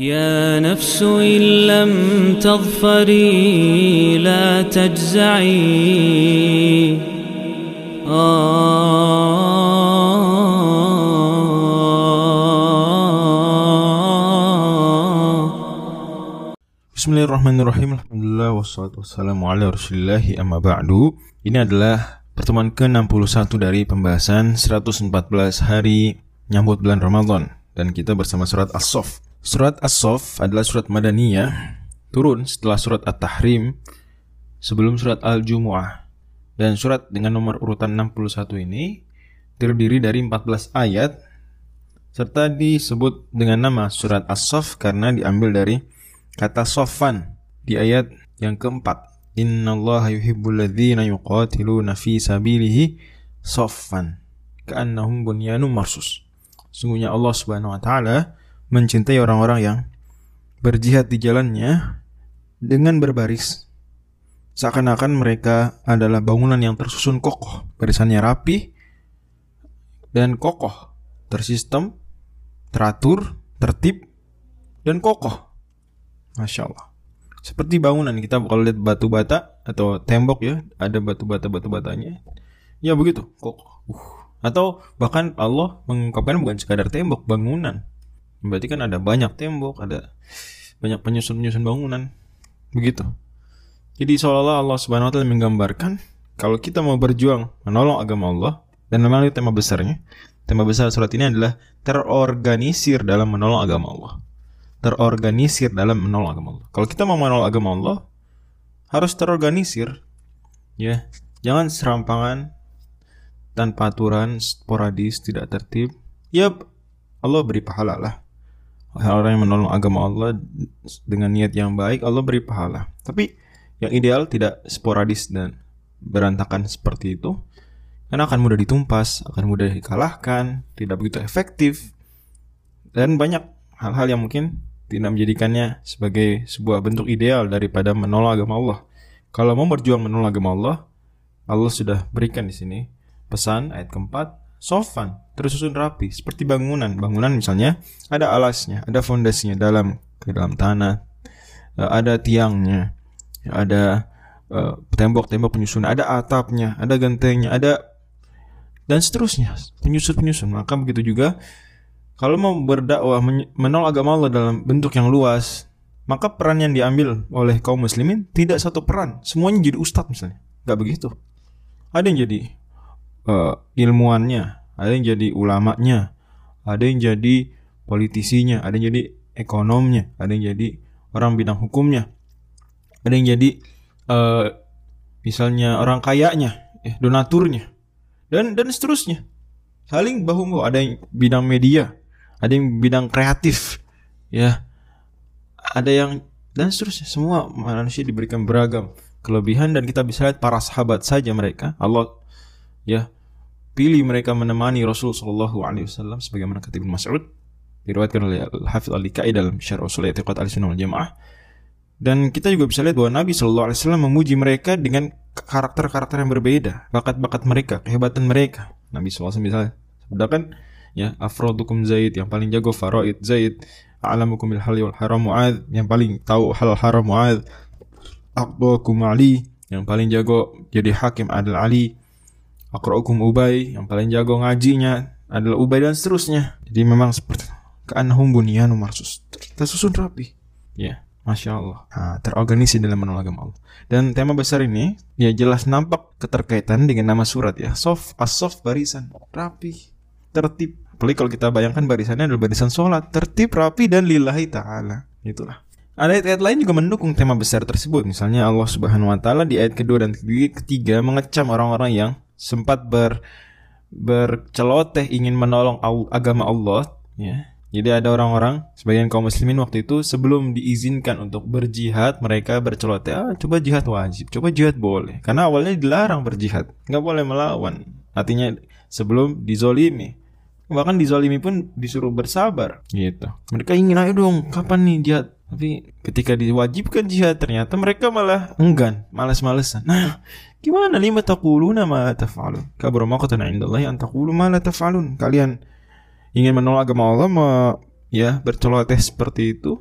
يا نفس إن لم تظفري لا تجزعي Bismillahirrahmanirrahim Alhamdulillah wassalatu wassalamu ala rasulillahi amma ba'du Ini adalah pertemuan ke-61 dari pembahasan 114 hari nyambut bulan Ramadan Dan kita bersama surat As-Sof Surat As-Sof adalah surat Madaniyah Turun setelah surat At-Tahrim Sebelum surat Al-Jumu'ah Dan surat dengan nomor urutan 61 ini Terdiri dari 14 ayat Serta disebut dengan nama surat As-Sof Karena diambil dari kata sofan di ayat yang keempat. Inna Allah yuhibbul ladzina yuqatiluna fi sabilihi soffan ka'annahum bunyanun marsus. Sungguhnya Allah Subhanahu wa taala mencintai orang-orang yang berjihad di jalannya dengan berbaris seakan-akan mereka adalah bangunan yang tersusun kokoh, barisannya rapi dan kokoh, tersistem, teratur, tertib dan kokoh. Masya Allah. Seperti bangunan kita kalau lihat batu bata atau tembok ya, ada batu bata batu batanya. Ya begitu, kok. Uh. Atau bahkan Allah mengungkapkan bukan sekadar tembok, bangunan. Berarti kan ada banyak tembok, ada banyak penyusun-penyusun bangunan. Begitu. Jadi seolah-olah Allah Subhanahu wa taala menggambarkan kalau kita mau berjuang menolong agama Allah dan memang itu tema besarnya. Tema besar surat ini adalah terorganisir dalam menolong agama Allah terorganisir dalam menolong agama Allah. Kalau kita mau menolong agama Allah, harus terorganisir. Ya, jangan serampangan tanpa aturan, sporadis, tidak tertib. Ya, Allah beri pahala lah. Orang yang menolong agama Allah dengan niat yang baik, Allah beri pahala. Tapi yang ideal tidak sporadis dan berantakan seperti itu. Karena akan mudah ditumpas, akan mudah dikalahkan, tidak begitu efektif. Dan banyak hal-hal yang mungkin tidak menjadikannya sebagai sebuah bentuk ideal daripada menolak agama Allah. Kalau mau berjuang menolak agama Allah, Allah sudah berikan di sini pesan ayat keempat, sofan, tersusun rapi seperti bangunan. Bangunan misalnya ada alasnya, ada fondasinya dalam ke dalam tanah, eh, ada tiangnya, ada uh, tembok-tembok penyusun, ada atapnya, ada gentengnya, ada dan seterusnya penyusun-penyusun. Maka begitu juga kalau mau berdakwah menolak agama Allah dalam bentuk yang luas, maka peran yang diambil oleh kaum muslimin tidak satu peran. Semuanya jadi ustadz misalnya. Gak begitu. Ada yang jadi uh, ilmuannya, ada yang jadi ulamanya, ada yang jadi politisinya, ada yang jadi ekonomnya, ada yang jadi orang bidang hukumnya, ada yang jadi uh, misalnya orang kayanya, eh, donaturnya, dan dan seterusnya. Saling bahu membahu. Ada yang bidang media, ada yang bidang kreatif, ya, ada yang dan seterusnya. Semua manusia diberikan beragam kelebihan dan kita bisa lihat para sahabat saja mereka Allah ya pilih mereka menemani Rasul Shallallahu Alaihi Wasallam sebagaimana kata Ibnu Mas'ud. Diriwayatkan oleh Al Hafidh Al Likai dalam Syarh Usul I'tiqad Al Sunnah wal Jamaah. Dan kita juga bisa lihat bahwa Nabi Shallallahu Alaihi Wasallam memuji mereka dengan karakter-karakter yang berbeda bakat-bakat mereka kehebatan mereka. Nabi SAW misalnya sebutkan ya afrodukum Zaid yang paling jago faraid Zaid a'lamukum bil halal wal haram Muad yang paling tahu hal haram Muad aqdakum Ali yang paling jago jadi hakim adalah Ali aqra'ukum Ubay yang paling jago ngajinya adalah Ubay dan seterusnya. Jadi memang seperti ka'annahum bunyanun marsus. Tersusun rapi. Ya Masya Allah. Nah, Terorganisir dalam menolak agama Allah. Dan tema besar ini Ya jelas nampak keterkaitan dengan nama surat ya. Sof, as-sof barisan. Rapi. Tertib. Apalagi kalau kita bayangkan barisannya adalah barisan sholat, tertib, rapi, dan lillahi ta'ala. Itulah. Ada ayat-ayat lain juga mendukung tema besar tersebut. Misalnya Allah Subhanahu wa taala di ayat kedua dan ketiga mengecam orang-orang yang sempat ber berceloteh ingin menolong agama Allah, ya. Jadi ada orang-orang sebagian kaum muslimin waktu itu sebelum diizinkan untuk berjihad mereka berceloteh ah, coba jihad wajib, coba jihad boleh. Karena awalnya dilarang berjihad, nggak boleh melawan. Artinya sebelum dizolimi bahkan dizalimi pun disuruh bersabar gitu mereka ingin ayo dong kapan nih jihad tapi ketika diwajibkan jihad ternyata mereka malah enggan malas-malesan nah gimana? Lima taquluna ma taf'alun. Kabur maqatan indallahi an taqulu ma la taf'alun. Kalian ingin menolak agama Allah ya berceloteh seperti itu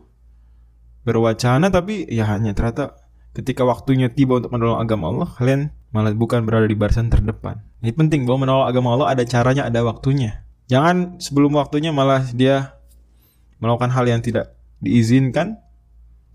berwacana tapi ya hanya ternyata ketika waktunya tiba untuk menolong agama Allah kalian malah bukan berada di barisan terdepan. Ini penting bahwa menolong agama Allah ada caranya ada waktunya. Jangan sebelum waktunya malah dia melakukan hal yang tidak diizinkan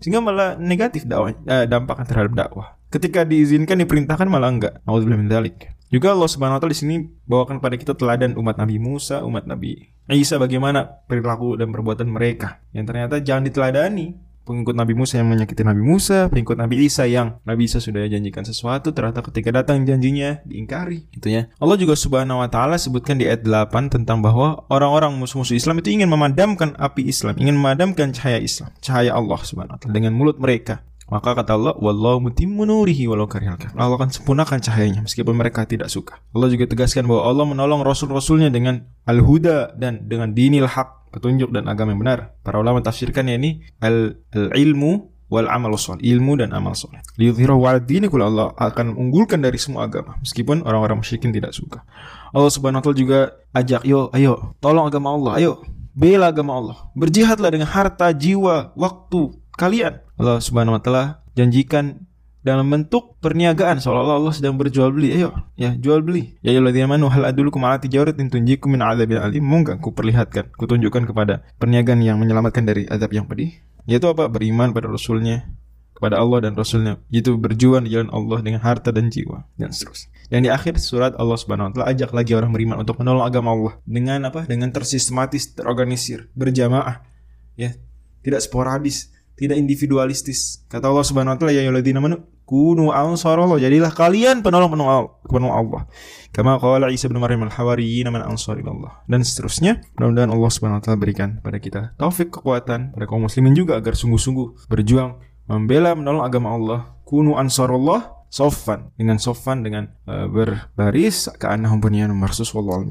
sehingga malah negatif dakwah eh, dampaknya terhadap dakwah ketika diizinkan diperintahkan malah enggak Alhamdulillah dalik juga Allah Subhanahu wa taala di sini bawakan pada kita teladan umat Nabi Musa, umat Nabi Isa bagaimana perilaku dan perbuatan mereka yang ternyata jangan diteladani pengikut Nabi Musa yang menyakiti Nabi Musa, pengikut Nabi Isa yang Nabi Isa sudah janjikan sesuatu, ternyata ketika datang janjinya diingkari. Gitu ya. Allah juga Subhanahu wa taala sebutkan di ayat 8 tentang bahwa orang-orang musuh-musuh Islam itu ingin memadamkan api Islam, ingin memadamkan cahaya Islam, cahaya Allah Subhanahu wa taala dengan mulut mereka. Maka kata Allah, Wallahu mutimmu nurihi walau karihal Allah akan sempurnakan cahayanya meskipun mereka tidak suka. Allah juga tegaskan bahwa Allah menolong rasul-rasulnya dengan al-huda dan dengan dinil haq petunjuk dan agama yang benar. Para ulama tafsirkannya ini al-ilmu wal amal soleh, ilmu dan amal soleh. Liyudhirahu wa dini Allah akan mengunggulkan dari semua agama meskipun orang-orang musyrikin tidak suka. Allah Subhanahu wa taala juga ajak, "Yo, ayo, tolong agama Allah. Ayo, bela agama Allah. Berjihadlah dengan harta, jiwa, waktu kalian." Allah Subhanahu wa taala janjikan dalam bentuk perniagaan seolah-olah Allah sedang berjual beli. Ayo, ya jual beli. Ya ayyuhalladzina amanu hal adulukum ala tijaratin tunjikum min adzabil alim. Enggak ku perlihatkan, ku tunjukkan kepada perniagaan yang menyelamatkan dari azab yang pedih? Yaitu apa? Beriman pada Rasulnya, kepada Allah dan Rasulnya. Itu berjuang di jalan Allah dengan harta dan jiwa dan seterusnya. Dan di akhir surat Allah Subhanahu wa taala ajak lagi orang beriman untuk menolong agama Allah dengan apa? Dengan tersistematis, terorganisir, berjamaah. Ya, tidak sporadis tidak individualistis. Kata Allah Subhanahu wa taala ya ayyuhalladzina amanu kunu ansarallah. Jadilah kalian penolong-penolong penolong Allah. Kama qala Isa bin Maryam al-hawariyyin man ansarillah. Dan seterusnya. Mudah-mudahan Allah Subhanahu wa taala berikan pada kita taufik kekuatan pada kaum muslimin juga agar sungguh-sungguh berjuang membela menolong agama Allah. Kunu ansarallah sofan dengan sofan dengan uh, berbaris keanahum bunyan marsus wallahu